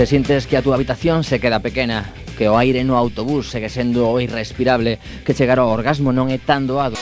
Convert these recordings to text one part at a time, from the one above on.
Se sientes que a túa habitación se queda pequena, que o aire no autobús segue sendo irrespirable, que chegar ao orgasmo non é tan doado.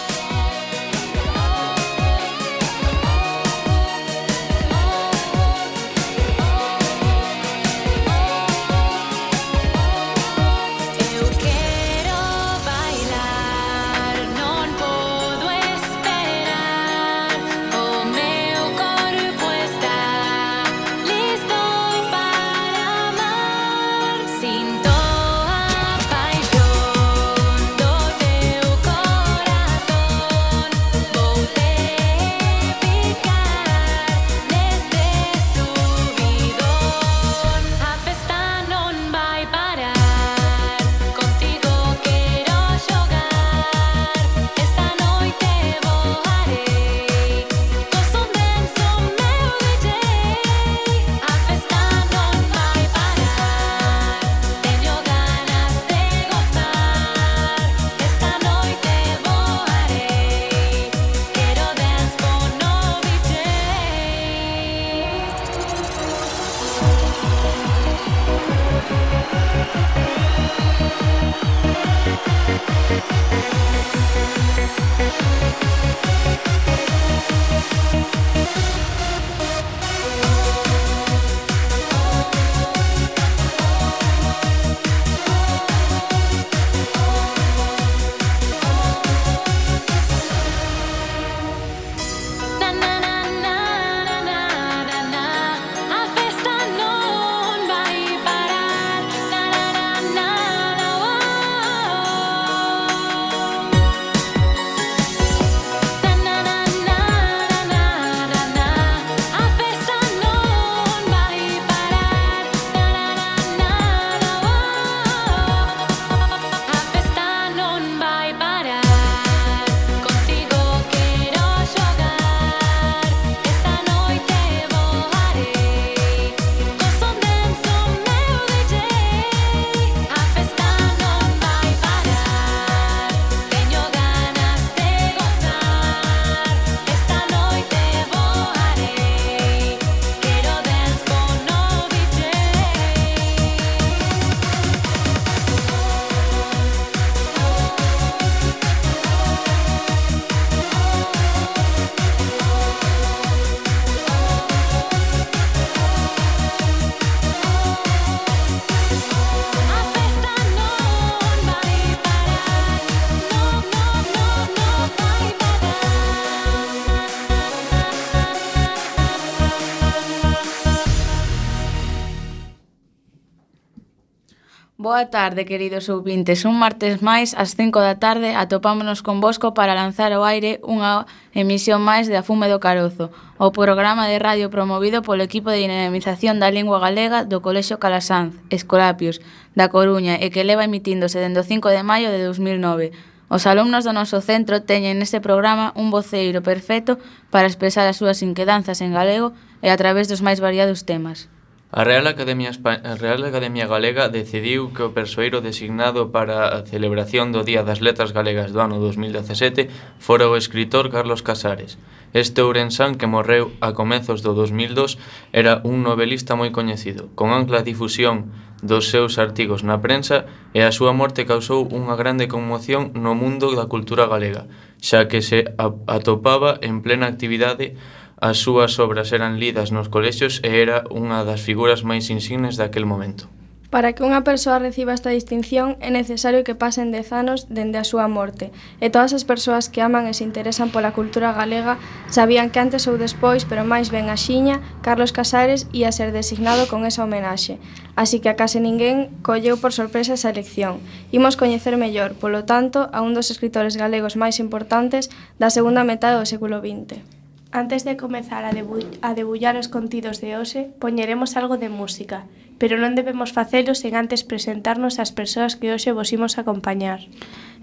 Boa tarde, queridos ouvintes. Un martes máis, ás 5 da tarde, atopámonos convosco para lanzar ao aire unha emisión máis de Afume do Carozo, o programa de radio promovido polo equipo de dinamización da lingua galega do Colexio Calasanz, Escolapios, da Coruña, e que leva emitíndose dende o 5 de maio de 2009. Os alumnos do noso centro teñen neste programa un voceiro perfecto para expresar as súas inquedanzas en galego e a través dos máis variados temas. A Real Academia a Real Academia Galega decidiu que o persoeiro designado para a celebración do Día das Letras Galegas do ano 2017 fora o escritor Carlos Casares. Este ourensán que morreu a comezos do 2002 era un novelista moi coñecido, con ampla difusión dos seus artigos na prensa e a súa morte causou unha grande conmoción no mundo da cultura galega, xa que se atopaba en plena actividade As súas obras eran lidas nos colexios e era unha das figuras máis insignes daquel momento. Para que unha persoa reciba esta distinción é necesario que pasen dez anos dende a súa morte e todas as persoas que aman e se interesan pola cultura galega sabían que antes ou despois, pero máis ben a xiña, Carlos Casares ia ser designado con esa homenaxe. Así que a case ninguén colleu por sorpresa esa elección. Imos coñecer mellor, polo tanto, a un dos escritores galegos máis importantes da segunda metade do século XX. Antes de comezar a, debu a debullar os contidos de hoxe, poñeremos algo de música, pero non debemos facelo sen antes presentarnos ás persoas que hoxe vos imos acompañar.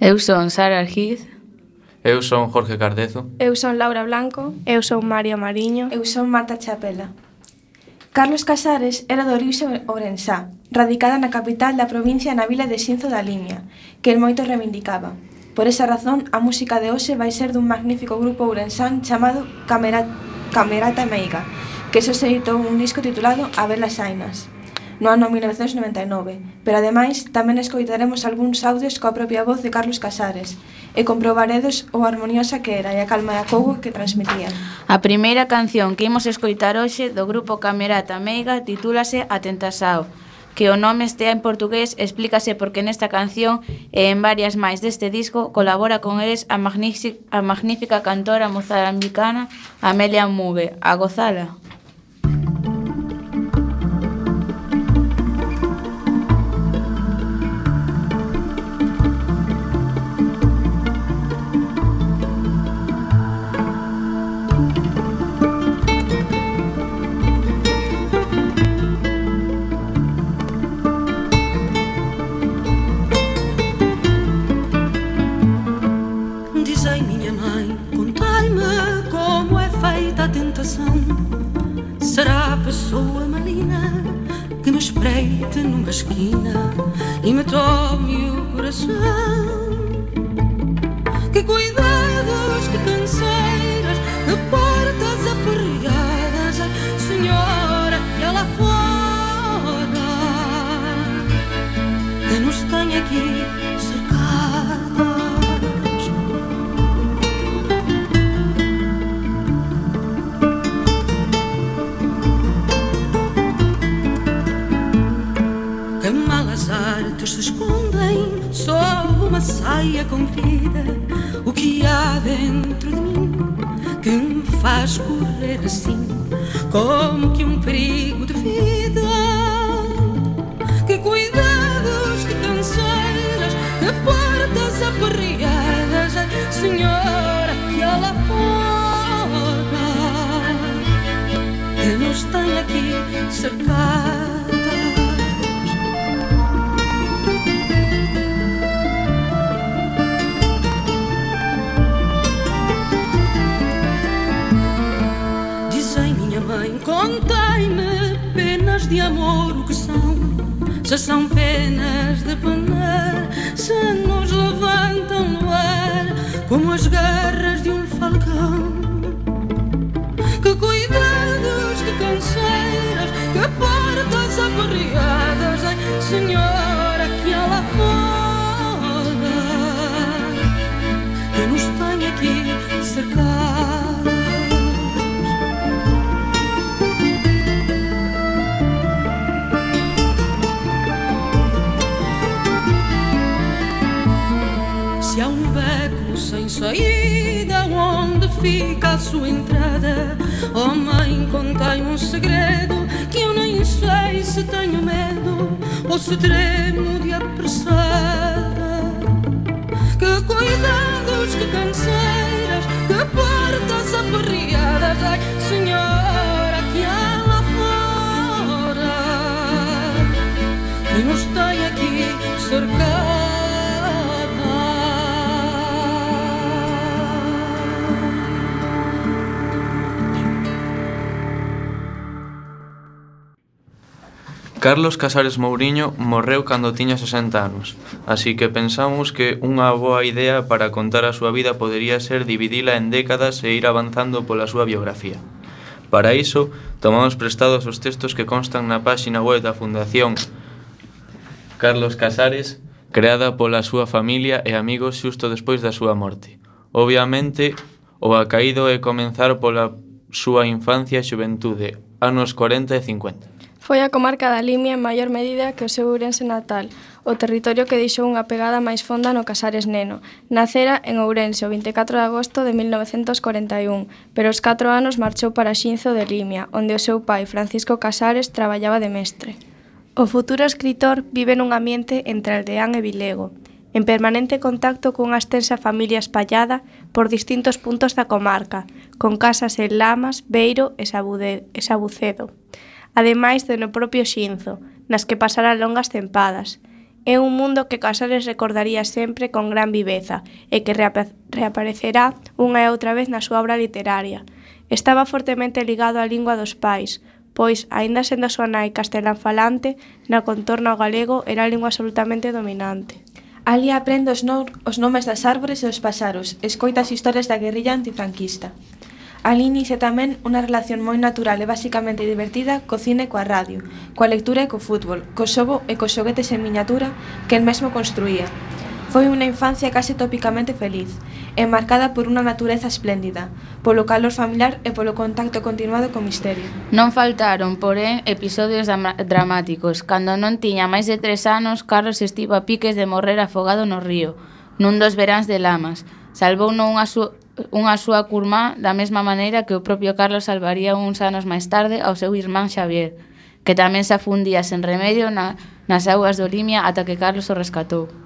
Eu son Sara Argiz. Eu son Jorge Cardezo. Eu son Laura Blanco. Eu son María Mariño. Eu son Marta Chapela. Carlos Casares era de orixe orensá, radicada na capital da provincia na vila de Xinzo da Limia, que el moito reivindicaba. Por esa razón, a música de hoxe vai ser dun magnífico grupo ourensán chamado Camera, Camerata Meiga, que só se editou un disco titulado A Velas ainas, no ano 1999, pero ademais tamén escoitaremos algúns audios coa propia voz de Carlos Casares, e comprobaredes o armoniosa que era e a calma e a cougo que transmitía. A primeira canción que imos escoitar hoxe do grupo Camerata Meiga titúlase Atentasao, Que o nome estea en portugués explícase porque nesta canción e en varias máis deste disco colabora con eles a, magnífica, a magnífica cantora mozambicana Amelia Mugue. A gozala! numa esquina e me tome o coração. Que cuidados, que canseiras, que portas aperreadas, senhora, é lá fora. Que nos tem aqui Sou uma saia comprida, o que há dentro de mim que me faz correr assim, como que um perigo de vida. Que cuidados, que canseiras, que portas aperreadas, Senhora, que ela lá fora que nos tem aqui cercado. Contai-me penas de amor, o que são? Se são penas de penar, se nos levantam no ar, como as garras de um falcão. Que cuidados, que canseiras, que portas aperreadas, ai, senhora, que ela foda, que nos tem aqui cercados. saída, onde fica a sua entrada? Oh mãe, contai um segredo que eu nem sei se tenho medo ou se tremo de apressada. Que cuidados, que canseiras, que portas aperreadas, ai senhora, que há lá fora e nos tem aqui cercado. Carlos Casares Mouriño morreu cando tiña 60 anos, así que pensamos que unha boa idea para contar a súa vida podería ser dividila en décadas e ir avanzando pola súa biografía. Para iso, tomamos prestados os textos que constan na páxina web da Fundación Carlos Casares, creada pola súa familia e amigos xusto despois da súa morte. Obviamente, o acaído é comenzar pola súa infancia e xuventude, anos 40 e 50. Foi a comarca da Limia en maior medida que o seu Ourense natal, o territorio que deixou unha pegada máis fonda no Casares Neno. Nacera en Ourense o 24 de agosto de 1941, pero aos 4 anos marchou para Xinzo de Limia, onde o seu pai, Francisco Casares, traballaba de mestre. O futuro escritor vive nun ambiente entre Aldeán e Vilego, en permanente contacto cunha extensa familia espallada por distintos puntos da comarca, con casas en Lamas, Beiro e, Sabude, e Sabucedo ademais de no propio Xinzo, nas que pasara longas tempadas. É un mundo que Casares recordaría sempre con gran viveza e que reaparecerá unha e outra vez na súa obra literaria. Estaba fortemente ligado á lingua dos pais, pois, aínda sendo a súa nai castelán falante, na contorna ao galego era a lingua absolutamente dominante. Ali aprende os, no, os nomes das árbores e os páxaros, escoita as historias da guerrilla antifranquista. Ali inicia tamén unha relación moi natural e basicamente divertida co cine e coa radio, coa lectura e co fútbol, co xogo e cos xoguetes en miniatura que el mesmo construía. Foi unha infancia case tópicamente feliz, enmarcada por unha natureza espléndida, polo calor familiar e polo contacto continuado co misterio. Non faltaron, porén, episodios dramáticos. Cando non tiña máis de tres anos, Carlos estivo a piques de morrer afogado no río, nun dos veráns de lamas. Salvou non a súa unha súa curmá da mesma maneira que o propio Carlos salvaría uns anos máis tarde ao seu irmán Xavier, que tamén se afundía sen remedio na, nas augas do Limia ata que Carlos o rescatou.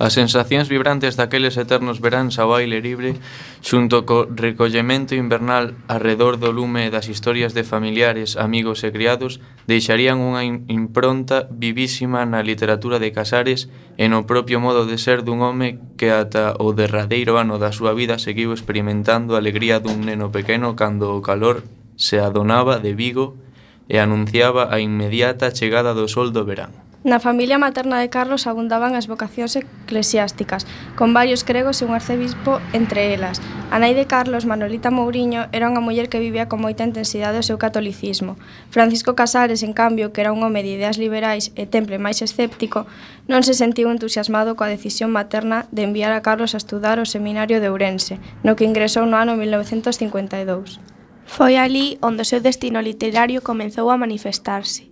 As sensacións vibrantes daqueles eternos veráns ao aire libre, xunto co recollemento invernal arredor do lume das historias de familiares, amigos e criados, deixarían unha impronta vivísima na literatura de Casares e no propio modo de ser dun home que ata o derradeiro ano da súa vida seguiu experimentando a alegría dun neno pequeno cando o calor se adonaba de Vigo e anunciaba a inmediata chegada do sol do verán. Na familia materna de Carlos abundaban as vocacións eclesiásticas, con varios cregos e un arcebispo entre elas. A nai de Carlos, Manolita Mourinho, era unha muller que vivía con moita intensidade o seu catolicismo. Francisco Casares, en cambio, que era un home de ideas liberais e temple máis escéptico, non se sentiu entusiasmado coa decisión materna de enviar a Carlos a estudar o seminario de Ourense, no que ingresou no ano 1952. Foi ali onde o seu destino literario comezou a manifestarse.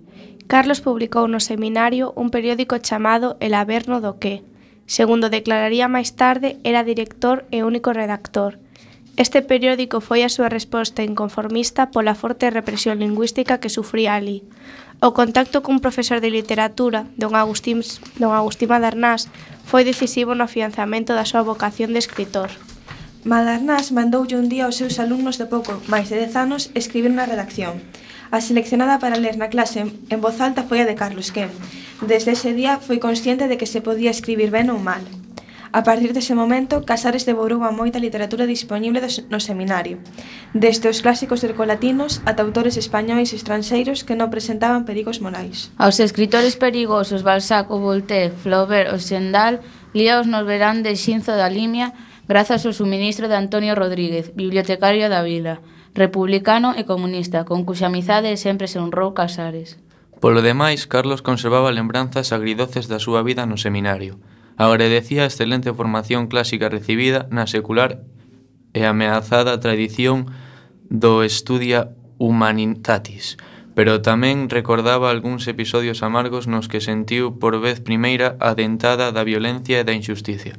Carlos publicou no seminario un periódico chamado El Averno do Que. Segundo declararía máis tarde, era director e único redactor. Este periódico foi a súa resposta inconformista pola forte represión lingüística que sufría ali. O contacto cun profesor de literatura, don Agustín, don Agustín Madarnás, foi decisivo no afianzamento da súa vocación de escritor. Madarnás mandoulle un día aos seus alumnos de pouco, máis de 10 anos, escribir unha redacción. A seleccionada para ler na clase en voz alta foi a de Carlos que, desde ese día, foi consciente de que se podía escribir ben ou mal. A partir dese momento, Casares devorou a moita literatura disponible no seminario, desde os clásicos grecolatinos ata autores españois estranxeiros que non presentaban perigos morais. Aos escritores perigosos Balzac Voltaire, Flaubert ou Stendhal, líaos nos verán de Xinzo da Limia grazas ao suministro de Antonio Rodríguez, bibliotecario da vila republicano e comunista, con cuxa amizade sempre se honrou Casares. Polo demais, Carlos conservaba lembranzas agridoces da súa vida no seminario. Agradecía a excelente formación clásica recibida na secular e ameazada tradición do Estudia Humanitatis, pero tamén recordaba algúns episodios amargos nos que sentiu por vez primeira a dentada da violencia e da injusticia.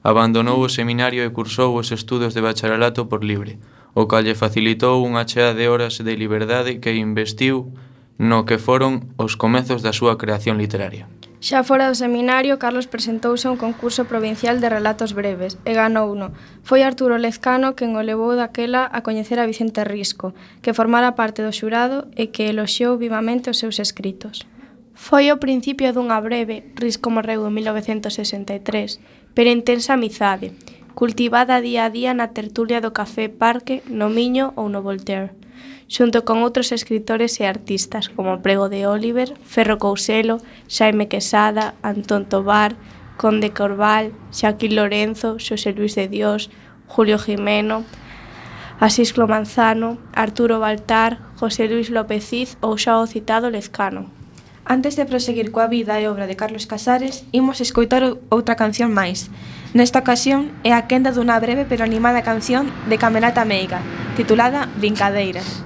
Abandonou o seminario e cursou os estudos de bacharelato por libre o cal lle facilitou unha chea de horas de liberdade que investiu no que foron os comezos da súa creación literaria. Xa fora do seminario, Carlos presentouse a un concurso provincial de relatos breves e ganou uno. Foi Arturo Lezcano quen o levou daquela a coñecer a Vicente Risco, que formara parte do xurado e que eloxiou vivamente os seus escritos. Foi o principio dunha breve, Risco morreu en 1963, pero intensa amizade, cultivada día a día na tertulia do Café Parque, no Miño ou no Voltaire, xunto con outros escritores e artistas como Prego de Oliver, Ferro Couselo, Xaime Quesada, Antón Tobar, Conde Corval, Xaquín Lorenzo, Xosé Luis de Dios, Julio Jimeno, Asís Clomanzano, Arturo Baltar, José Luis Lópeziz ou xa o citado Lezcano. Antes de proseguir coa vida e obra de Carlos Casares, imos escoitar outra canción máis, Nesta ocasión é a quenda dunha breve pero animada canción de Camerata Meiga, titulada Brincadeiras.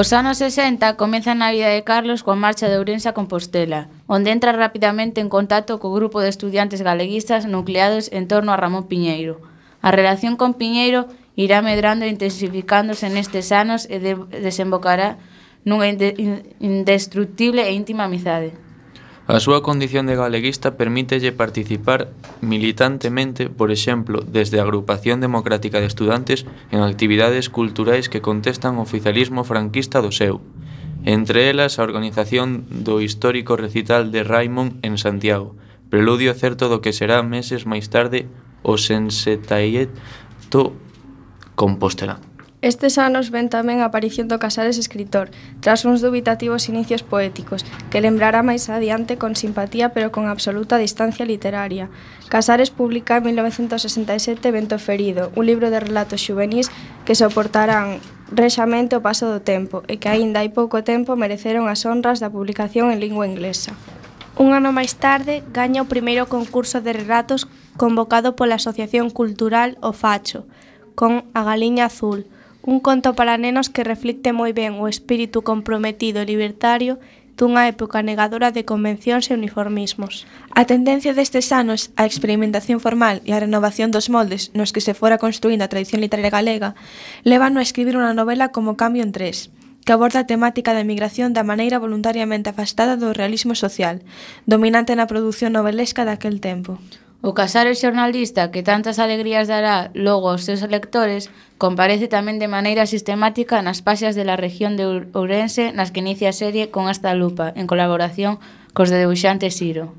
Os anos 60 comezan na vida de Carlos coa marcha de Ourense a Compostela, onde entra rapidamente en contacto co grupo de estudiantes galeguistas nucleados en torno a Ramón Piñeiro. A relación con Piñeiro irá medrando e intensificándose nestes anos e de desembocará nunha indestructible e íntima amizade. A súa condición de galeguista permítelle participar militantemente, por exemplo, desde a Agrupación Democrática de Estudantes en actividades culturais que contestan o oficialismo franquista do seu. Entre elas, a organización do histórico recital de Raimond en Santiago, preludio certo do que será meses máis tarde o Sensetaieto Compostelán. Estes anos ven tamén a aparición do Casares escritor, tras uns dubitativos inicios poéticos, que lembrará máis adiante con simpatía pero con absoluta distancia literaria. Casares publica en 1967 Vento ferido, un libro de relatos xuvenís que soportarán rexamente o paso do tempo e que aínda hai pouco tempo mereceron as honras da publicación en lingua inglesa. Un ano máis tarde, gaña o primeiro concurso de relatos convocado pola Asociación Cultural O Facho, con A Galiña Azul, Un conto para nenos que reflicte moi ben o espírito comprometido e libertario dunha época negadora de convencións e uniformismos. A tendencia destes anos á experimentación formal e á renovación dos moldes nos que se fora construindo a tradición literaria galega levan a escribir unha novela como Cambio en Tres, que aborda a temática da emigración da maneira voluntariamente afastada do realismo social, dominante na produción novelesca daquel tempo. O Casares xornalista que tantas alegrías dará logo aos seus lectores comparece tamén de maneira sistemática nas páxias de la región de Ourense nas que inicia a serie con esta lupa, en colaboración cos de debuxante Siro.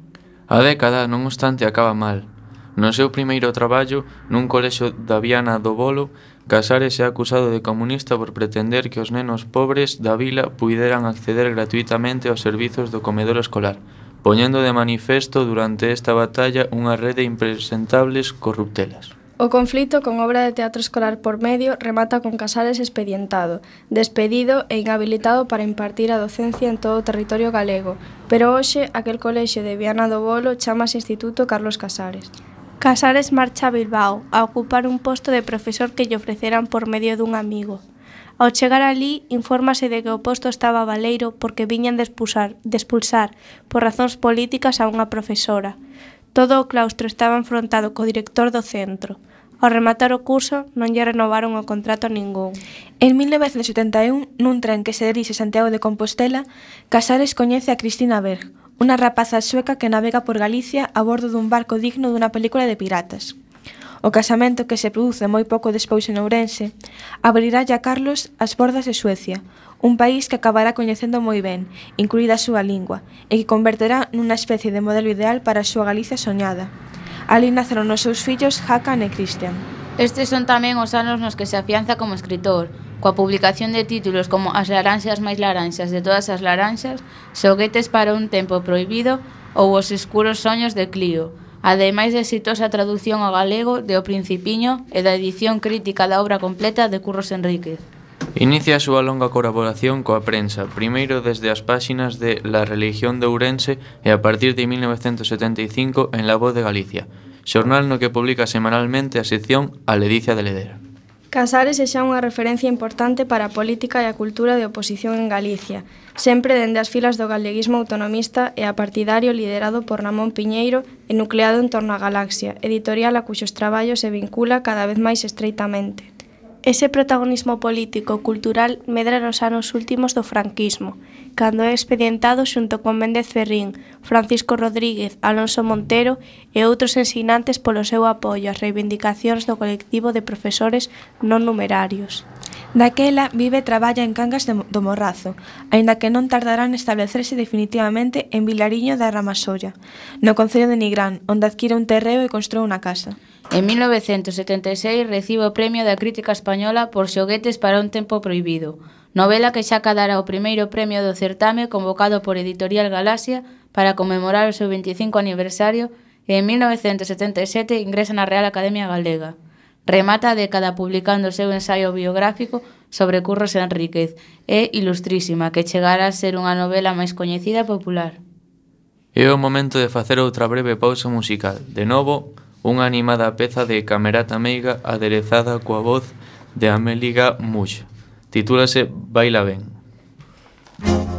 A década, non obstante, acaba mal. No seu primeiro traballo, nun colexo da Viana do Bolo, Casares é acusado de comunista por pretender que os nenos pobres da vila puideran acceder gratuitamente aos servizos do comedor escolar, poñendo de manifesto durante esta batalla unha rede impresentables corruptelas. O conflito con obra de teatro escolar por medio remata con Casares expedientado, despedido e inhabilitado para impartir a docencia en todo o territorio galego, pero hoxe aquel colexio de Viana do Bolo chamase Instituto Carlos Casares. Casares marcha a Bilbao a ocupar un posto de profesor que lle ofreceran por medio dun amigo. Ao chegar alí, infórmase de que o posto estaba baleiro porque viñan de expulsar, de expulsar por razóns políticas a unha profesora. Todo o claustro estaba enfrontado co director do centro. Ao rematar o curso, non lle renovaron o contrato a ningún. En 1971, nun tren que se dirixe Santiago de Compostela, Casares coñece a Cristina Berg, unha rapaza sueca que navega por Galicia a bordo dun barco digno dunha película de piratas. O casamento, que se produce moi pouco despois en Ourense, abrirá a Carlos as bordas de Suecia, un país que acabará coñecendo moi ben, incluída a súa lingua, e que converterá nunha especie de modelo ideal para a súa Galicia soñada. Ali naceron os seus fillos Hakan e Christian. Estes son tamén os anos nos que se afianza como escritor, coa publicación de títulos como As laranxas máis laranxas de todas as laranxas, Xoguetes para un tempo prohibido ou Os escuros soños de Clio, Ademais de exitosa tradución ao galego de O Principiño e da edición crítica da obra completa de Curros Enríquez. Inicia a súa longa colaboración coa prensa, primeiro desde as páxinas de La Religión de Ourense e a partir de 1975 en La Voz de Galicia, xornal no que publica semanalmente a sección A Ledicia de Ledera. Casares é xa unha referencia importante para a política e a cultura de oposición en Galicia, sempre dende as filas do galeguismo autonomista e a partidario liderado por Ramón Piñeiro e nucleado en torno á Galaxia, editorial a cuxos traballos se vincula cada vez máis estreitamente. Ese protagonismo político cultural medra nos anos últimos do franquismo, cando é expedientado xunto con Méndez Ferrín, Francisco Rodríguez, Alonso Montero e outros ensinantes polo seu apoio ás reivindicacións do colectivo de profesores non numerarios. Daquela vive e traballa en Cangas de, do Morrazo, aínda que non tardará en establecerse definitivamente en Vilariño da Ramasolla, no Concello de Nigrán, onde adquire un terreo e construe unha casa. En 1976 recibe o Premio da Crítica Española por Xoguetes para un tempo prohibido, novela que xa cadara o primeiro premio do certame convocado por Editorial Galaxia para conmemorar o seu 25 aniversario e en 1977 ingresa na Real Academia Galega. Remata a década publicando o seu ensaio biográfico sobre Curros Enríquez e Ilustrísima, que chegará a ser unha novela máis coñecida e popular. É o momento de facer outra breve pausa musical. De novo, unha animada peza de Camerata Meiga aderezada coa voz de Améliga Muxa. Titúlase Baila ben. Música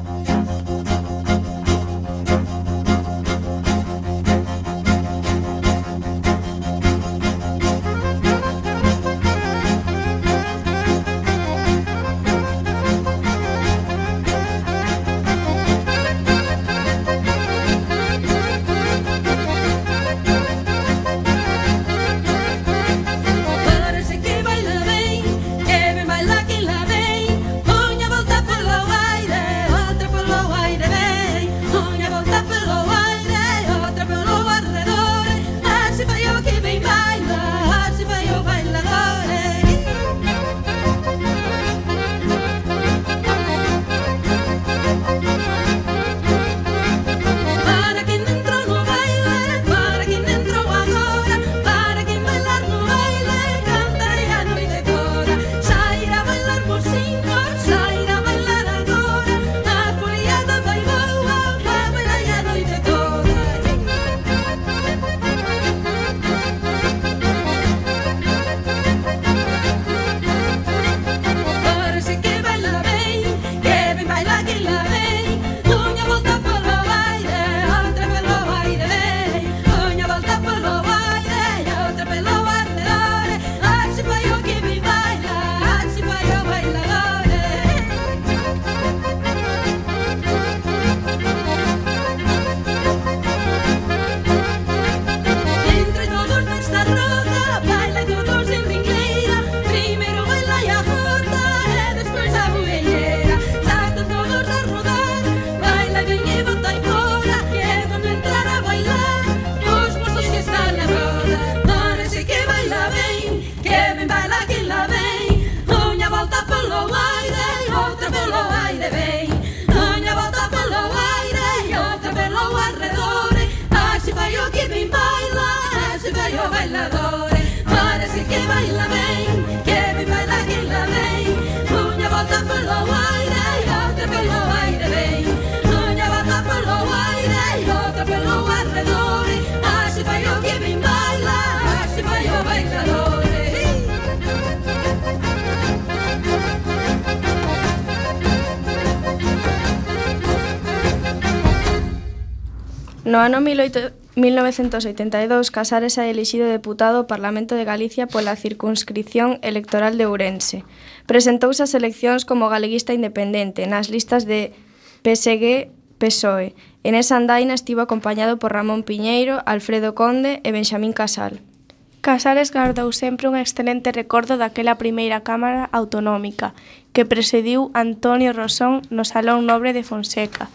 No ano 18, 1982, Casares é elixido deputado ao Parlamento de Galicia pola circunscrición electoral de Ourense. Presentouse ás eleccións como galeguista independente nas listas de PSG PSOE. En esa andaina estivo acompañado por Ramón Piñeiro, Alfredo Conde e Benxamín Casal. Casares gardou sempre un excelente recordo daquela primeira Cámara Autonómica que presidiu Antonio Rosón no Salón Nobre de Fonseca,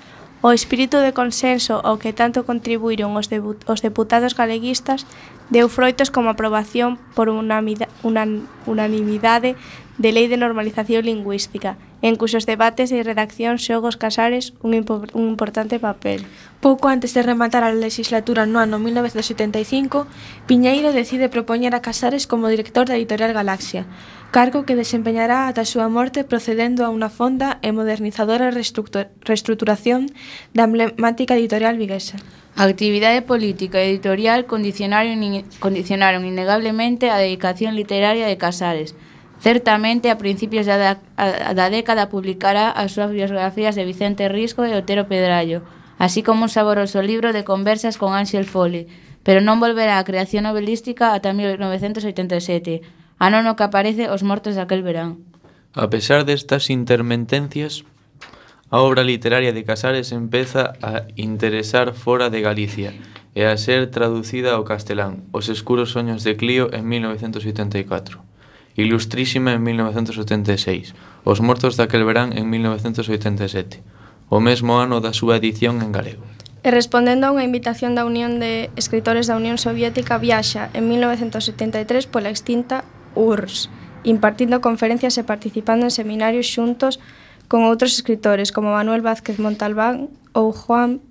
O espírito de consenso ao que tanto contribuíron os, os deputados galeguistas deu froitos como aprobación por unanimidade de Lei de Normalización Lingüística, en cuxos debates e redacción xogos Casares un, impo un importante papel. Pouco antes de rematar a legislatura no ano 1975, Piñeiro decide propoñer a Casares como director da editorial Galaxia, cargo que desempeñará ata a súa morte procedendo a unha fonda e modernizadora reestruturación da emblemática editorial viguesa. A actividade política e editorial condicionaron, condicionaron innegablemente a dedicación literaria de Casares, Certamente, a principios da, da, da década publicará as súas biografías de Vicente Risco e Otero Pedrallo, así como un saboroso libro de conversas con Ángel Fole, pero non volverá á creación novelística ata 1987, ano no que aparece Os mortos daquel verán. A pesar destas intermentencias, a obra literaria de Casares empeza a interesar fora de Galicia e a ser traducida ao castelán Os escuros soños de Clío en 1984. Ilustrísima en 1976, Os mortos daquel verán en 1987, o mesmo ano da súa edición en galego. E respondendo a unha invitación da Unión de Escritores da Unión Soviética viaxa en 1973 pola extinta URSS, impartindo conferencias e participando en seminarios xuntos con outros escritores como Manuel Vázquez Montalbán ou Juan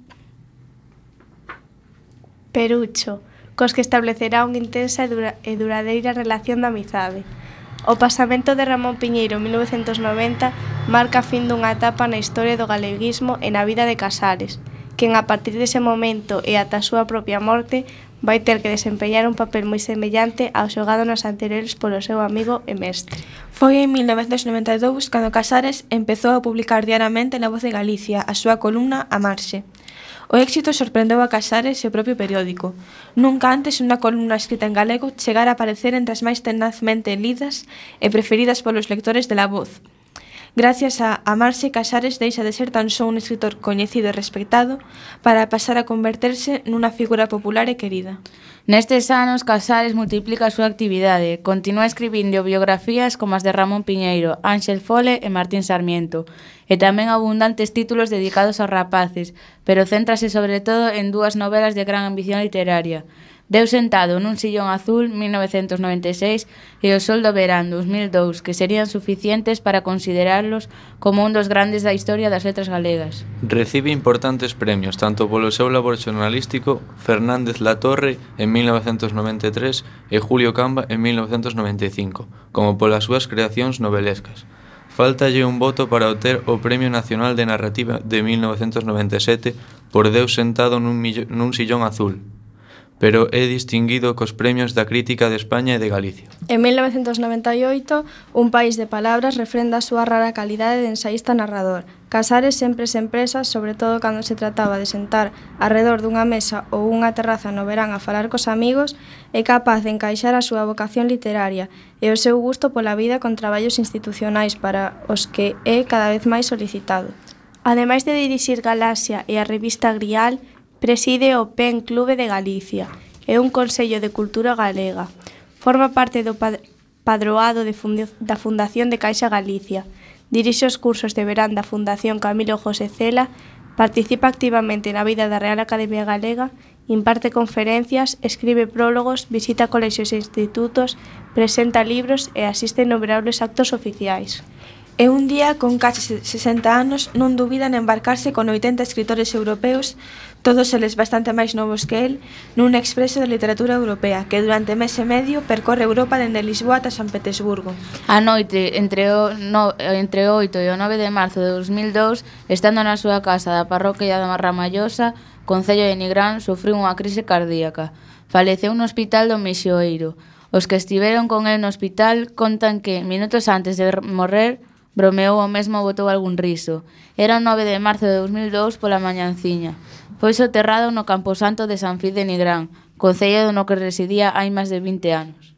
Perucho, cos que establecerá unha intensa e, dura e duradeira relación de amizade. O pasamento de Ramón Piñeiro en 1990 marca a fin dunha etapa na historia do galeguismo e na vida de Casares, quen a partir dese momento e ata a súa propia morte vai ter que desempeñar un papel moi semellante ao xogado nas anteriores polo seu amigo e mestre. Foi en 1992 cando Casares empezou a publicar diariamente na Voz de Galicia a súa columna A Marxe, O éxito sorprendeu a Casares e o propio periódico. Nunca antes unha columna escrita en galego chegara a aparecer entre as máis tenazmente lidas e preferidas polos lectores de La Voz, Gracias a Amarse Casares deixa de ser tan só un escritor coñecido e respectado para pasar a converterse nunha figura popular e querida. Nestes anos, Casares multiplica a súa actividade. Continúa escribindo biografías como as de Ramón Piñeiro, Ángel Fole e Martín Sarmiento, e tamén abundantes títulos dedicados aos rapaces, pero céntrase sobre todo en dúas novelas de gran ambición literaria, Deu sentado nun sillón azul 1996 e o sol do verán 2002 que serían suficientes para considerarlos como un dos grandes da historia das letras galegas. Recibe importantes premios tanto polo seu labor xornalístico Fernández Latorre en 1993 e Julio Camba en 1995 como polas súas creacións novelescas. Faltalle un voto para obter o Premio Nacional de Narrativa de 1997 por Deus sentado nun, millo, nun sillón azul, pero é distinguido cos premios da crítica de España e de Galicia. En 1998, Un país de palabras refrenda a súa rara calidade de ensaísta narrador. Casares sempre se empresa, sobre todo cando se trataba de sentar arredor dunha mesa ou unha terraza no verán a falar cos amigos, é capaz de encaixar a súa vocación literaria e o seu gusto pola vida con traballos institucionais para os que é cada vez máis solicitado. Ademais de dirixir Galaxia e a revista Grial, Preside o Pen Clube de Galicia e un Consello de Cultura Galega. Forma parte do padroado de da Fundación de Caixa Galicia. Dirixe os cursos de verán da Fundación Camilo José Cela, participa activamente na vida da Real Academia Galega, imparte conferencias, escribe prólogos, visita colexios e institutos, presenta libros e asiste a innumerables actos oficiais. E un día con case 60 anos non dubida en embarcarse con 80 escritores europeos, todos eles bastante máis novos que el, nun expreso de literatura europea que durante mes e medio percorre Europa dende Lisboa ata San Petersburgo. A noite entre o, no, entre o 8 e o 9 de marzo de 2002, estando na súa casa da parroquia da Ramallosa, Concello de Nigrán, sufriu unha crise cardíaca. Faleceu no hospital do Mixoeiro. Os que estiveron con el no hospital contan que, minutos antes de morrer, Bromeou o mesmo botou algún riso. Era o 9 de marzo de 2002 pola mañanciña. Foi soterrado no Camposanto de San Fid de Nigrán, concello no que residía hai máis de 20 anos.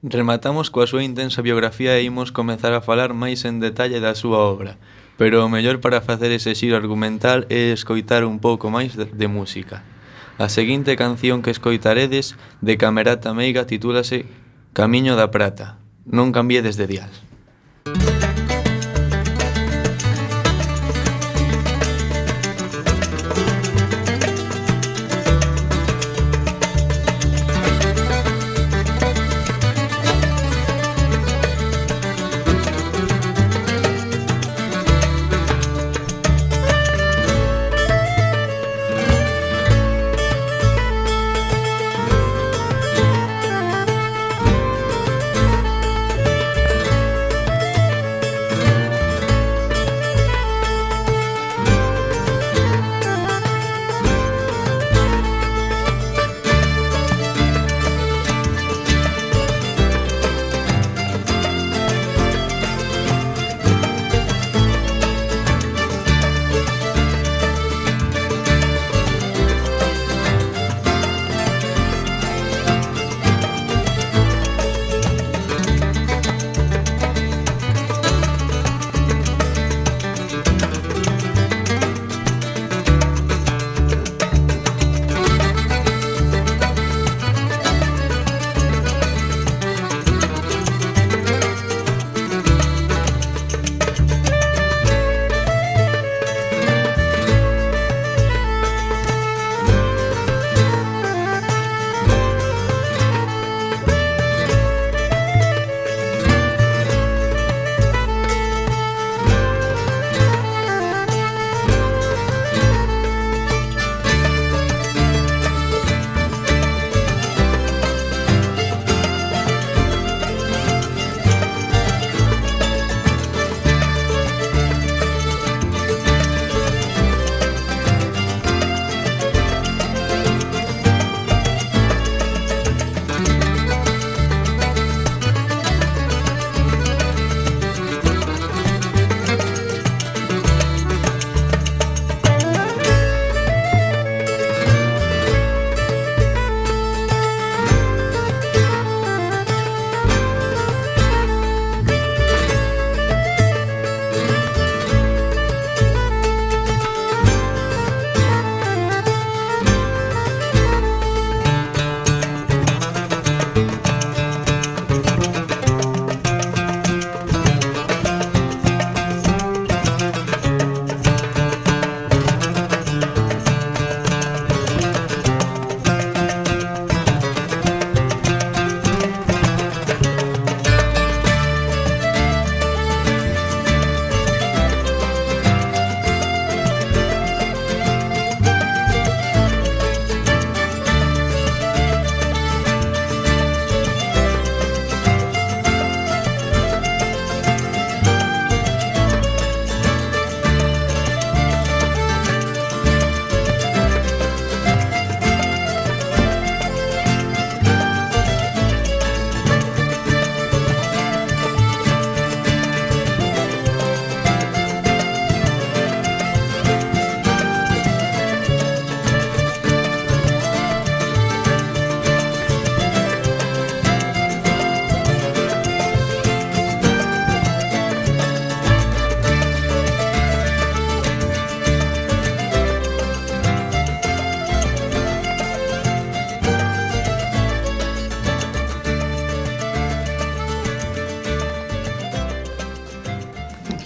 Rematamos coa súa intensa biografía e imos comezar a falar máis en detalle da súa obra, pero o mellor para facer ese xiro argumental é escoitar un pouco máis de música. A seguinte canción que escoitaredes de Camerata Meiga titúlase Camiño da Prata. Non cambiedes de dial.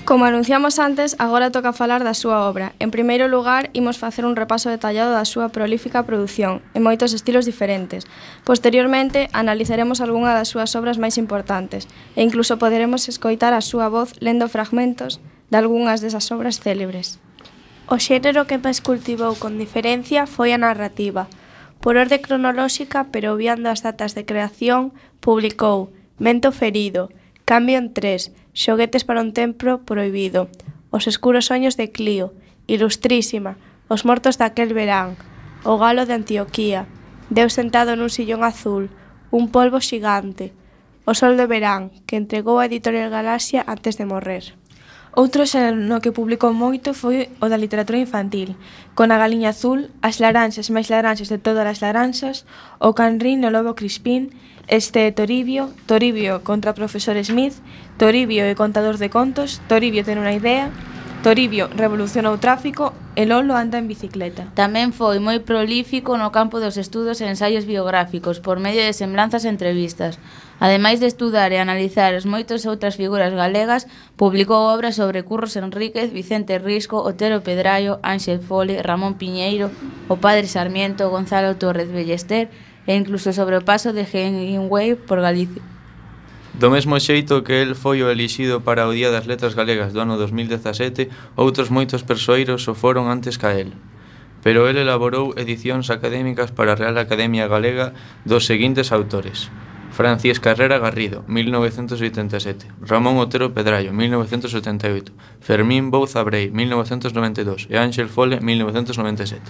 Como anunciamos antes, agora toca falar da súa obra. En primeiro lugar, imos facer un repaso detallado da súa prolífica produción, en moitos estilos diferentes. Posteriormente, analizaremos algunha das súas obras máis importantes, e incluso poderemos escoitar a súa voz lendo fragmentos de algunhas desas obras célebres. O xénero que máis cultivou con diferencia foi a narrativa. Por orde cronolóxica, pero obviando as datas de creación, publicou Mento Ferido, Cambio en Tres, Xoguetes para un templo proibido, Os escuros soños de Clio, Ilustrísima, Os mortos daquel verán, O galo de Antioquía, Deus sentado nun sillón azul, Un polvo xigante, O sol de verán, que entregou a Editorial Galaxia antes de morrer. Outro xénero no que publicou moito foi o da literatura infantil, con a Galiña Azul, As Laranxas máis Laranxas de todas as Laranxas, O Canrín no Lobo Crispín Este é Toribio, Toribio contra profesor Smith, Toribio e contador de contos, Toribio ten unha idea, Toribio revolucionou o tráfico e Lolo anda en bicicleta. Tamén foi moi prolífico no campo dos estudos e ensaios biográficos por medio de semblanzas e entrevistas. Ademais de estudar e analizar as moitas outras figuras galegas, publicou obras sobre Curros Enríquez, Vicente Risco, Otero Pedraio, Ángel Fole, Ramón Piñeiro, o Padre Sarmiento, Gonzalo Torres Ballester e incluso sobre o paso de Hemingway por Galicia. Do mesmo xeito que el foi o elixido para o Día das Letras Galegas do ano 2017, outros moitos persoeiros o foron antes ca el. Pero el elaborou edicións académicas para a Real Academia Galega dos seguintes autores. Francis Carrera Garrido, 1987. Ramón Otero Pedrallo, 1978. Fermín Bouza Brei, 1992. E Ángel Fole, 1997.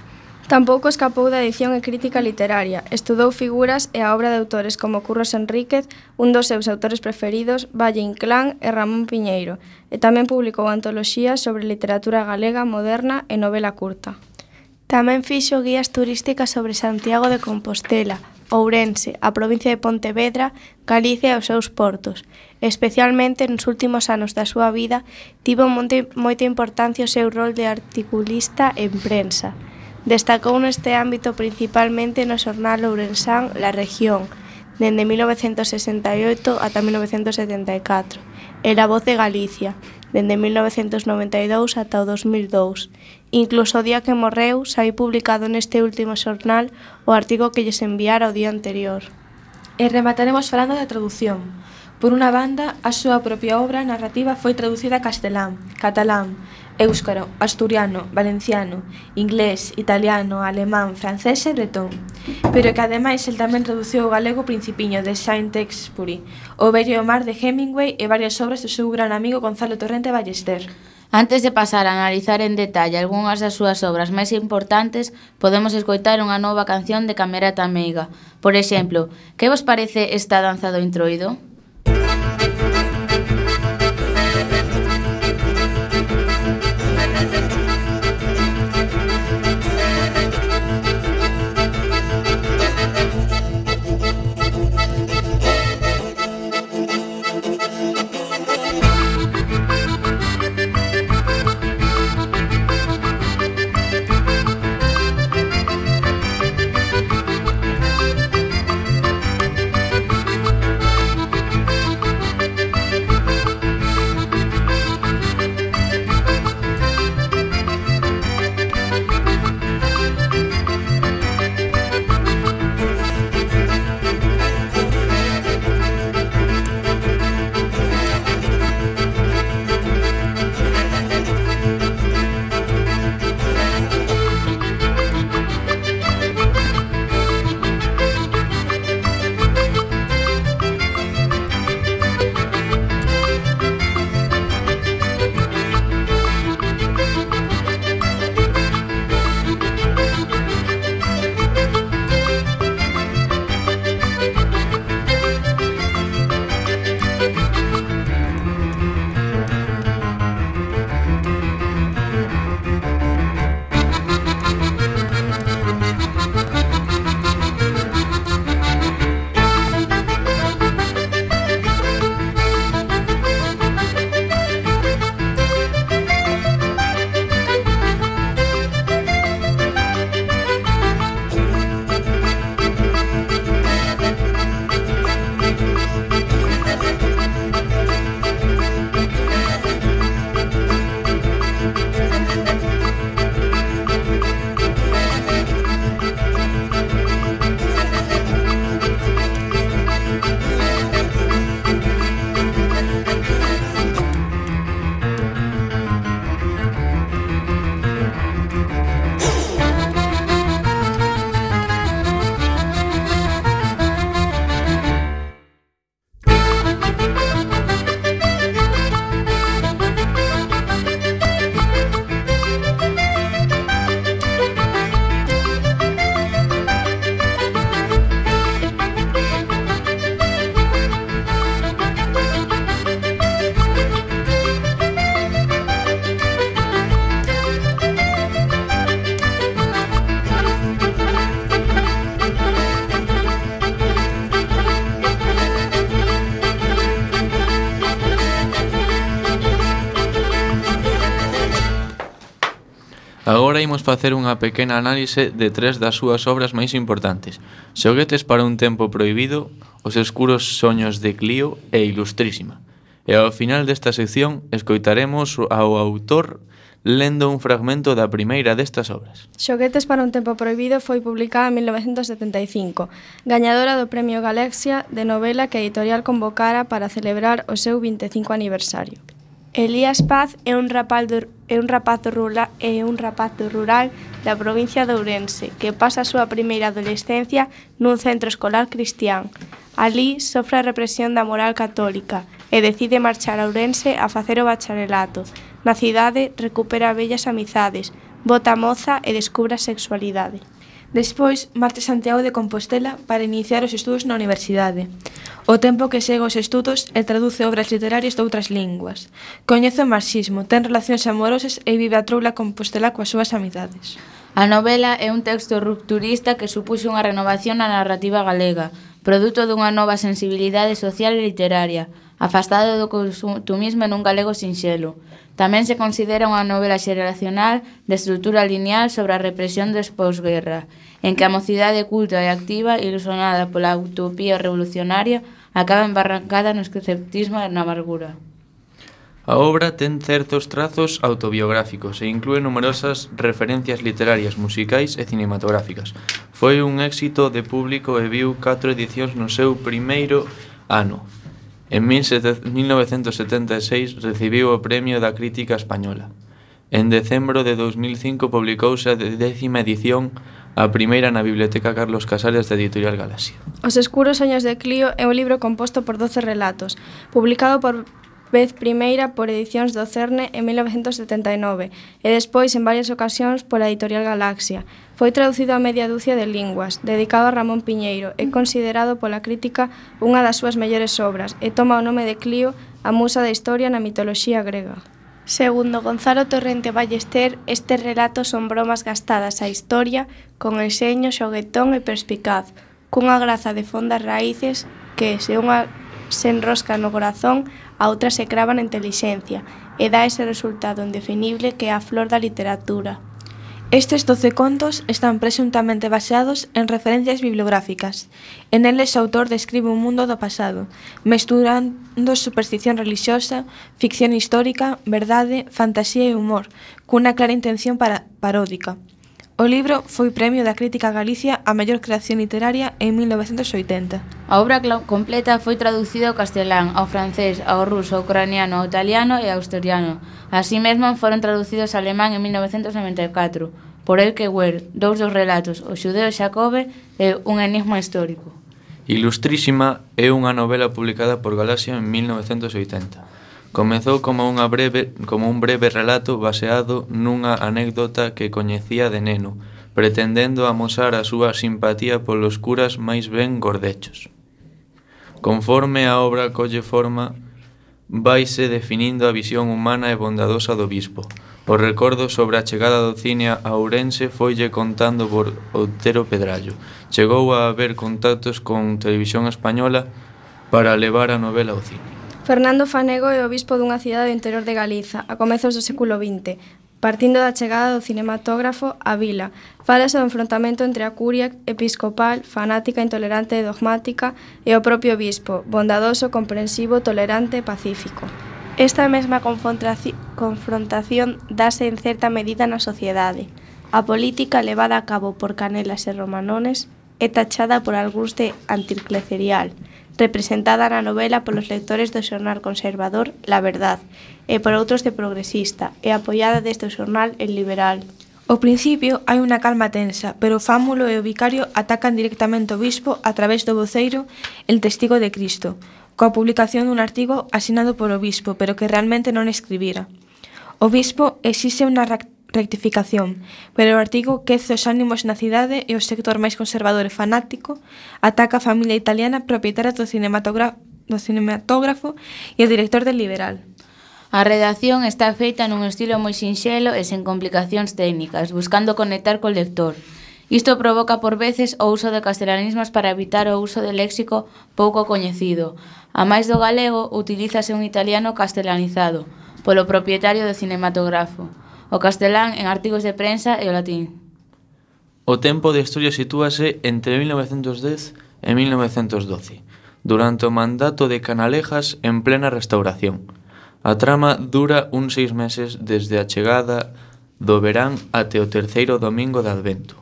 Tampouco escapou da edición e crítica literaria. Estudou figuras e a obra de autores como Curros Enríquez, un dos seus autores preferidos, Valle Inclán e Ramón Piñeiro, e tamén publicou antoloxías sobre literatura galega moderna e novela curta. Tamén fixo guías turísticas sobre Santiago de Compostela, Ourense, a provincia de Pontevedra, Galicia e os seus portos. Especialmente nos últimos anos da súa vida, tivo moita importancia o seu rol de articulista en prensa. Destacou neste ámbito principalmente no xornal ourensán La Región, dende 1968 ata 1974, e La Voz de Galicia, dende 1992 ata o 2002. Incluso o día que morreu, sai publicado neste último xornal o artigo que lles enviara o día anterior. E remataremos falando da tradución. Por unha banda, a súa propia obra narrativa foi traducida a castelán, catalán éuscaro, asturiano, valenciano, inglés, italiano, alemán, francés e bretón, pero que ademais el tamén traduciu o galego Principiño de Saint-Exupéry, O vello mar de Hemingway e varias obras do seu gran amigo Gonzalo Torrente Ballester. Antes de pasar a analizar en detalle algunhas das súas obras máis importantes, podemos escoitar unha nova canción de Camerata Meiga. Por exemplo, que vos parece esta danza do introido? facer unha pequena análise de tres das súas obras máis importantes. Xoguetes para un tempo prohibido, Os escuros soños de Clio e Ilustrísima. E ao final desta sección escoitaremos ao autor lendo un fragmento da primeira destas obras. Xoguetes para un tempo prohibido foi publicada en 1975, gañadora do Premio Galaxia de novela que a editorial convocara para celebrar o seu 25 aniversario. Elías Paz é un rapaz do, é un rapaz do rural, é un rapaz do rural da provincia de Ourense que pasa a súa primeira adolescencia nun centro escolar cristián. Alí sofre a represión da moral católica e decide marchar a Ourense a facer o bacharelato. Na cidade recupera bellas amizades, bota moza e descubre a sexualidade. Despois, marcha a Santiago de Compostela para iniciar os estudos na universidade. O tempo que segue os estudos e traduce obras literarias de outras linguas. Coñece o marxismo, ten relacións amorosas e vive a troula Compostela coas súas amizades. A novela é un texto rupturista que supuxo unha renovación na narrativa galega, produto dunha nova sensibilidade social e literaria, afastado do consumismo nun galego sinxelo. Tamén se considera unha novela xeracional de estrutura lineal sobre a represión des posguerra, en que a mocidade culta e activa, ilusionada pola utopía revolucionaria, acaba embarrancada no esceptismo e na amargura. A obra ten certos trazos autobiográficos e inclúe numerosas referencias literarias, musicais e cinematográficas. Foi un éxito de público e viu catro edicións no seu primeiro ano, En 1976 recibiu o Premio da Crítica Española. En decembro de 2005 publicouse a décima edición a primeira na Biblioteca Carlos Casares da Editorial Galaxia. Os escuros soños de Clio é un libro composto por 12 relatos, publicado por vez primeira por Edicións do Cerne en 1979 e despois en varias ocasións pola Editorial Galaxia, Foi traducido a media dúcia de linguas, dedicado a Ramón Piñeiro e considerado pola crítica unha das súas mellores obras e toma o nome de Clio, a musa da historia na mitoloxía grega. Segundo Gonzalo Torrente Ballester, estes relatos son bromas gastadas á historia con enxeño xoguetón e perspicaz, cunha graza de fondas raíces que se unha se enrosca no corazón, a outra se crava na inteligencia, e dá ese resultado indefinible que é a flor da literatura. Estes doce contos están presuntamente baseados en referencias bibliográficas. En eles o autor describe un mundo do pasado, mesturando superstición relixiosa, ficción histórica, verdade, fantasía e humor, cunha clara intención para paródica. O libro foi premio da Crítica Galicia a mellor creación literaria en 1980. A obra completa foi traducida ao castelán, ao francés, ao ruso, ao ucraniano, ao italiano e ao asturiano. Así mesmo foron traducidos ao alemán en 1994 por Elke Weir, dous dos relatos, O xudeo Xacobe e Un enigma histórico. Ilustrísima é unha novela publicada por Galaxia en 1980. Comezou como unha breve como un breve relato baseado nunha anécdota que coñecía de neno, pretendendo amosar a súa simpatía polos curas máis ben gordechos. Conforme a obra colle forma, vaise definindo a visión humana e bondadosa do bispo. O recordo sobre a chegada do cine a Ourense foille contando por Outero Pedrallo. Chegou a haber contactos con Televisión Española para levar a novela ao cine. Fernando Fanego é o bispo dunha cidade do interior de Galiza, a comezos do século XX partindo da chegada do cinematógrafo á vila. Falase do enfrontamento entre a curia episcopal, fanática, intolerante e dogmática, e o propio bispo, bondadoso, comprensivo, tolerante e pacífico. Esta mesma confrontación dase en certa medida na sociedade. A política levada a cabo por Canelas e Romanones é tachada por algúns de anticlecerial, representada na novela polos lectores do xornal conservador La Verdad e por outros de progresista, e apoiada deste xornal El Liberal. Ao principio hai unha calma tensa, pero Fámulo e o vicario atacan directamente o bispo a través do voceiro El Testigo de Cristo, coa publicación dun artigo asinado polo bispo, pero que realmente non escribira. O bispo exixe unha rectificación, pero o artigo quece os ánimos na cidade e o sector máis conservador e fanático ataca a familia italiana propietaria do, do cinematógrafo e o director del Liberal. A redacción está feita nun estilo moi sinxelo e sen complicacións técnicas, buscando conectar co lector. Isto provoca por veces o uso de castelanismos para evitar o uso de léxico pouco coñecido. A máis do galego, utilízase un italiano castelanizado, polo propietario do cinematógrafo o castelán en artigos de prensa e o latín. O tempo de historia sitúase entre 1910 e 1912, durante o mandato de Canalejas en plena restauración. A trama dura uns seis meses desde a chegada do verán até o terceiro domingo de Advento.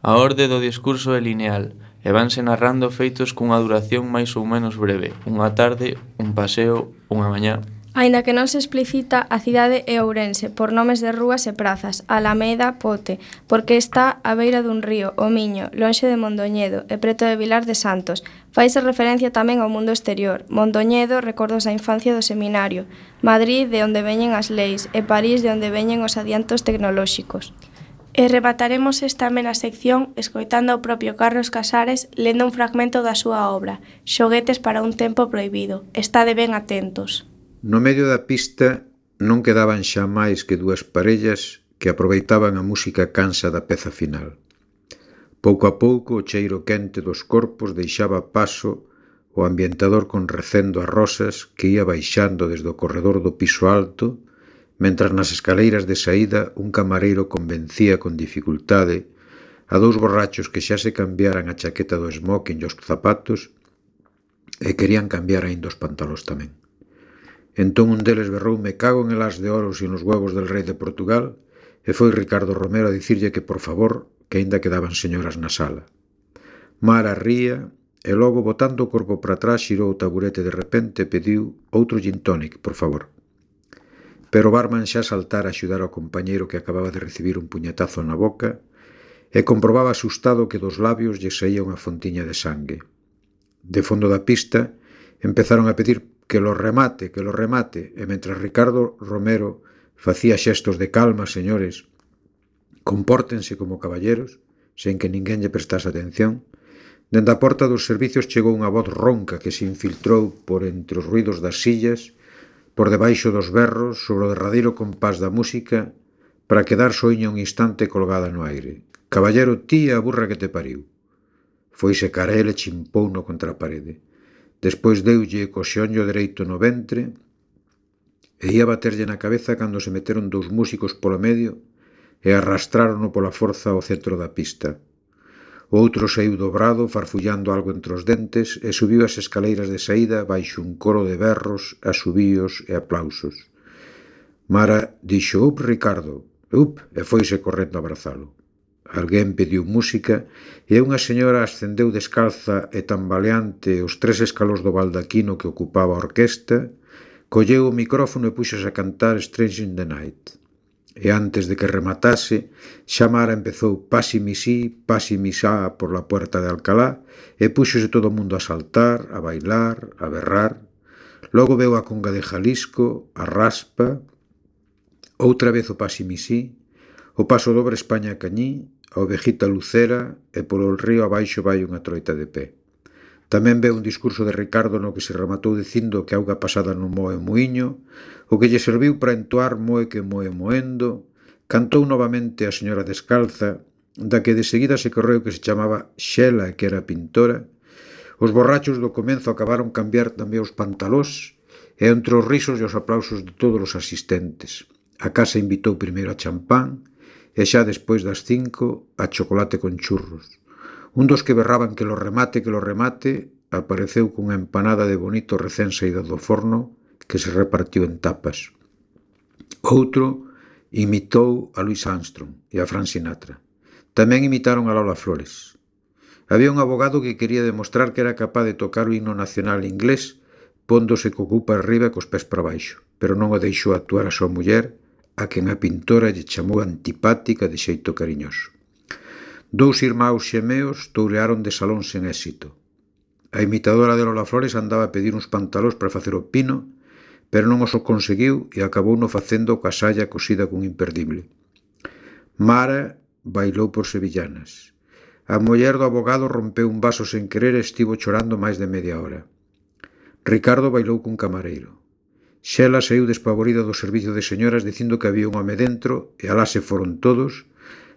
A orde do discurso é lineal e vanse narrando feitos cunha duración máis ou menos breve, unha tarde, un paseo, unha mañá. Aínda que non se explicita, a cidade é Ourense por nomes de rúas e prazas, Alameda, Pote, porque está á beira dun río, o Miño, lonxe de Mondoñedo e preto de Vilar de Santos. Faise referencia tamén ao mundo exterior. Mondoñedo, recordos da infancia do seminario, Madrid, de onde veñen as leis, e París, de onde veñen os adiantos tecnolóxicos. E rebataremos esta amena sección escoitando ao propio Carlos Casares lendo un fragmento da súa obra, Xoguetes para un tempo proibido. Estade ben atentos. No medio da pista non quedaban xa máis que dúas parellas que aproveitaban a música cansa da peza final. Pouco a pouco o cheiro quente dos corpos deixaba paso o ambientador con recendo a rosas que ía baixando desde o corredor do piso alto, mentras nas escaleiras de saída un camareiro convencía con dificultade a dous borrachos que xa se cambiaran a chaqueta do smoking e os zapatos e querían cambiar aínda os pantalóns tamén. Entón un deles berrou me cago en elas de oros e nos huevos del rei de Portugal e foi Ricardo Romero a dicirlle que por favor que aínda quedaban señoras na sala. Mara ría e logo botando o corpo para atrás xirou o taburete de repente e pediu outro gin tonic, por favor. Pero o barman xa saltara a axudar ao compañeiro que acababa de recibir un puñetazo na boca e comprobaba asustado que dos labios lle saía unha fontiña de sangue. De fondo da pista empezaron a pedir que lo remate, que lo remate, e mentre Ricardo Romero facía xestos de calma, señores, compórtense como caballeros, sen que ninguén lle prestase atención, dende a porta dos servicios chegou unha voz ronca que se infiltrou por entre os ruidos das sillas, por debaixo dos berros, sobre o derradeiro compás da música, para quedar soiña un instante colgada no aire. Caballero, tía, a burra que te pariu. Foise cara e chimpouno contra a parede. Despois deulle co xeonllo dereito no ventre e ia baterlle na cabeza cando se meteron dous músicos polo medio e arrastrárono pola forza ao centro da pista. O outro saiu dobrado, farfullando algo entre os dentes, e subiu as escaleiras de saída baixo un coro de berros, asubíos e aplausos. Mara dixo, up, Ricardo, up, e foise correndo a abrazalo. Alguén pediu música e unha señora ascendeu descalza e tambaleante os tres escalos do baldaquino que ocupaba a orquesta, colleu o micrófono e puxos a cantar Strange in the Night. E antes de que rematase, Xamara empezou Pasi misí, Pasi misá por la puerta de Alcalá e puxose todo o mundo a saltar, a bailar, a berrar. Logo veu a conga de Jalisco, a raspa, outra vez o Pasi misí, o paso dobre España Cañí a ovejita lucera e polo río abaixo vai unha troita de pé. Tamén ve un discurso de Ricardo no que se rematou dicindo que auga pasada non moe muiño, o que lle serviu para entoar moe que moe moendo, cantou novamente a señora descalza, da que de seguida se correu que se chamaba Xela que era pintora, os borrachos do comenzo acabaron cambiar tamén os pantalós e entre os risos e os aplausos de todos os asistentes. A casa invitou primeiro a champán, e xa despois das cinco a chocolate con churros. Un dos que berraban que lo remate, que lo remate, apareceu cunha empanada de bonito recén saída do forno que se repartiu en tapas. Outro imitou a Louis Armstrong e a Fran Sinatra. Tamén imitaron a Lola Flores. Había un abogado que quería demostrar que era capaz de tocar o himno nacional inglés póndose co cupa arriba e cos pés para baixo, pero non o deixou actuar a súa muller a quen a pintora lle chamou antipática de xeito cariñoso. Dous irmãos xemeos tourearon de salón sen éxito. A imitadora de Lola Flores andaba a pedir uns pantalóns para facer o pino, pero non os conseguiu e acabou no facendo coa saia cosida cun imperdible. Mara bailou por sevillanas. A muller do abogado rompeu un vaso sen querer e estivo chorando máis de media hora. Ricardo bailou cun camareiro. Xela saiu despavorida do servicio de señoras dicindo que había un home dentro e alá se foron todos,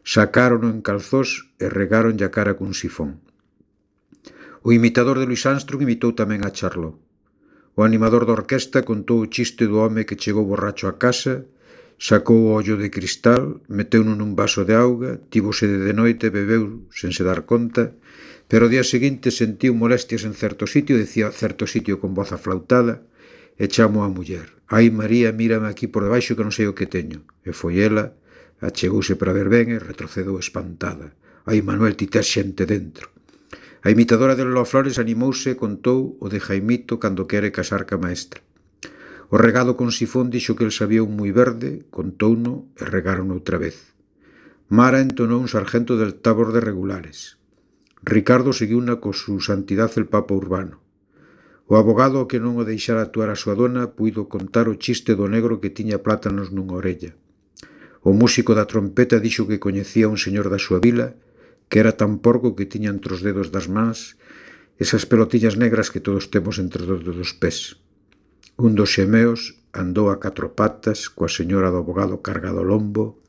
sacárono en calzós e regáronlle a cara cun sifón. O imitador de Luis Armstrong imitou tamén a Charlot. O animador da orquesta contou o chiste do home que chegou borracho a casa, sacou o ollo de cristal, meteu-no nun vaso de auga, tivo sede de noite e bebeu sen se dar conta, pero ao día seguinte sentiu molestias en certo sitio, decía certo sitio con voz aflautada, e chamo a muller. Ai, María, mírame aquí por debaixo que non sei o que teño. E foi ela, achegouse para ver ben e retrocedou espantada. Ai, Manuel, ti tes xente dentro. A imitadora de Lola Flores animouse e contou o de Jaimito cando quere casar ca maestra. O regado con sifón dixo que el sabía un moi verde, contouno e regaron outra vez. Mara entonou un sargento del tabor de regulares. Ricardo seguiu na co su santidade el Papa Urbano. O abogado que non o deixara actuar a súa dona puido contar o chiste do negro que tiña plátanos nunha orella. O músico da trompeta dixo que coñecía un señor da súa vila que era tan porco que tiña entre os dedos das mans esas pelotillas negras que todos temos entre os dedos dos pés. Un dos xemeos andou a catro patas coa señora do abogado cargado ao lombo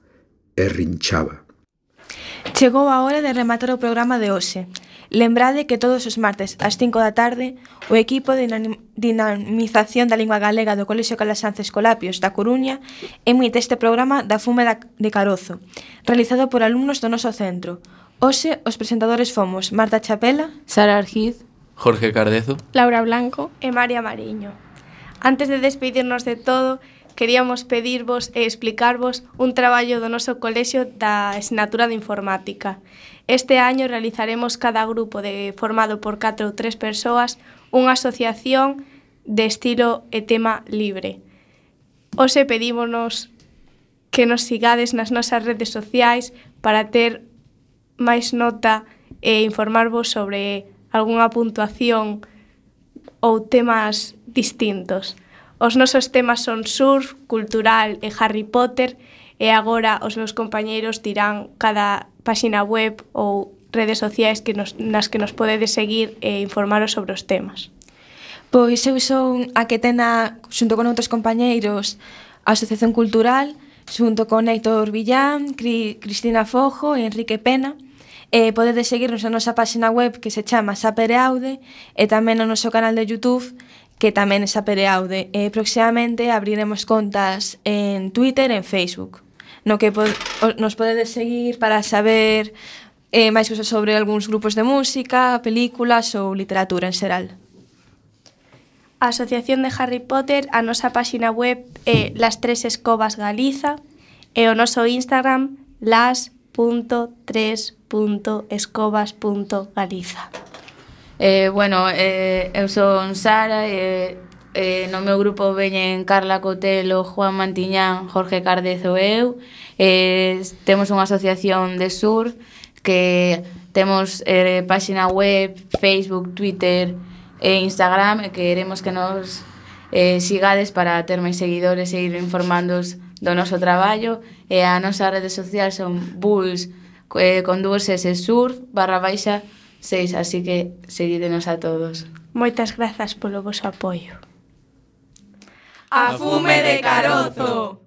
e rinchaba. Chegou a hora de rematar o programa de hoxe. Lembrade que todos os martes ás 5 da tarde o equipo de dinamización da lingua galega do Colexio Calasances Colapios da Coruña emite este programa da Fume de Carozo, realizado por alumnos do noso centro. Hoxe, os presentadores fomos Marta Chapela, Sara Argiz, Jorge Cardezo, Laura Blanco e María Mariño. Antes de despedirnos de todo, queríamos pedirvos e explicarvos un traballo do noso colexio da asignatura de informática. Este año realizaremos cada grupo de, formado por 4 ou 3 persoas unha asociación de estilo e tema libre. Ose pedímonos que nos sigades nas nosas redes sociais para ter máis nota e informarvos sobre algunha puntuación ou temas distintos. Os nosos temas son surf, cultural e Harry Potter e agora os meus compañeiros dirán cada páxina web ou redes sociais que nos, nas que nos podedes seguir e informaros sobre os temas. Pois eu son a que tena, xunto con outros compañeiros, a Asociación Cultural, xunto con Héctor Villán, Cri, Cristina Fojo e Enrique Pena, E podedes seguirnos na nosa páxina web que se chama Sapereaude e tamén no noso canal de Youtube que tamén é Sapereaude. E proximamente abriremos contas en Twitter e en Facebook no que pod nos podedes seguir para saber eh, máis cousas sobre algúns grupos de música, películas ou literatura en xeral. A Asociación de Harry Potter, a nosa páxina web é eh, Las Tres Escobas Galiza e o noso Instagram las.3.escobas.galiza. Eh, bueno, eh, eu son Sara e eh, eh, no meu grupo veñen Carla Cotelo, Juan Mantiñán, Jorge Cardezo e eu. Eh, temos unha asociación de sur que temos eh, páxina web, Facebook, Twitter e Instagram e queremos que nos eh, sigades para ter máis seguidores e ir informándos do noso traballo e a nosa rede social son Bulls eh, con dúas S surf barra baixa 6, así que seguídenos a todos. Moitas grazas polo vosso apoio. A fume de carozo!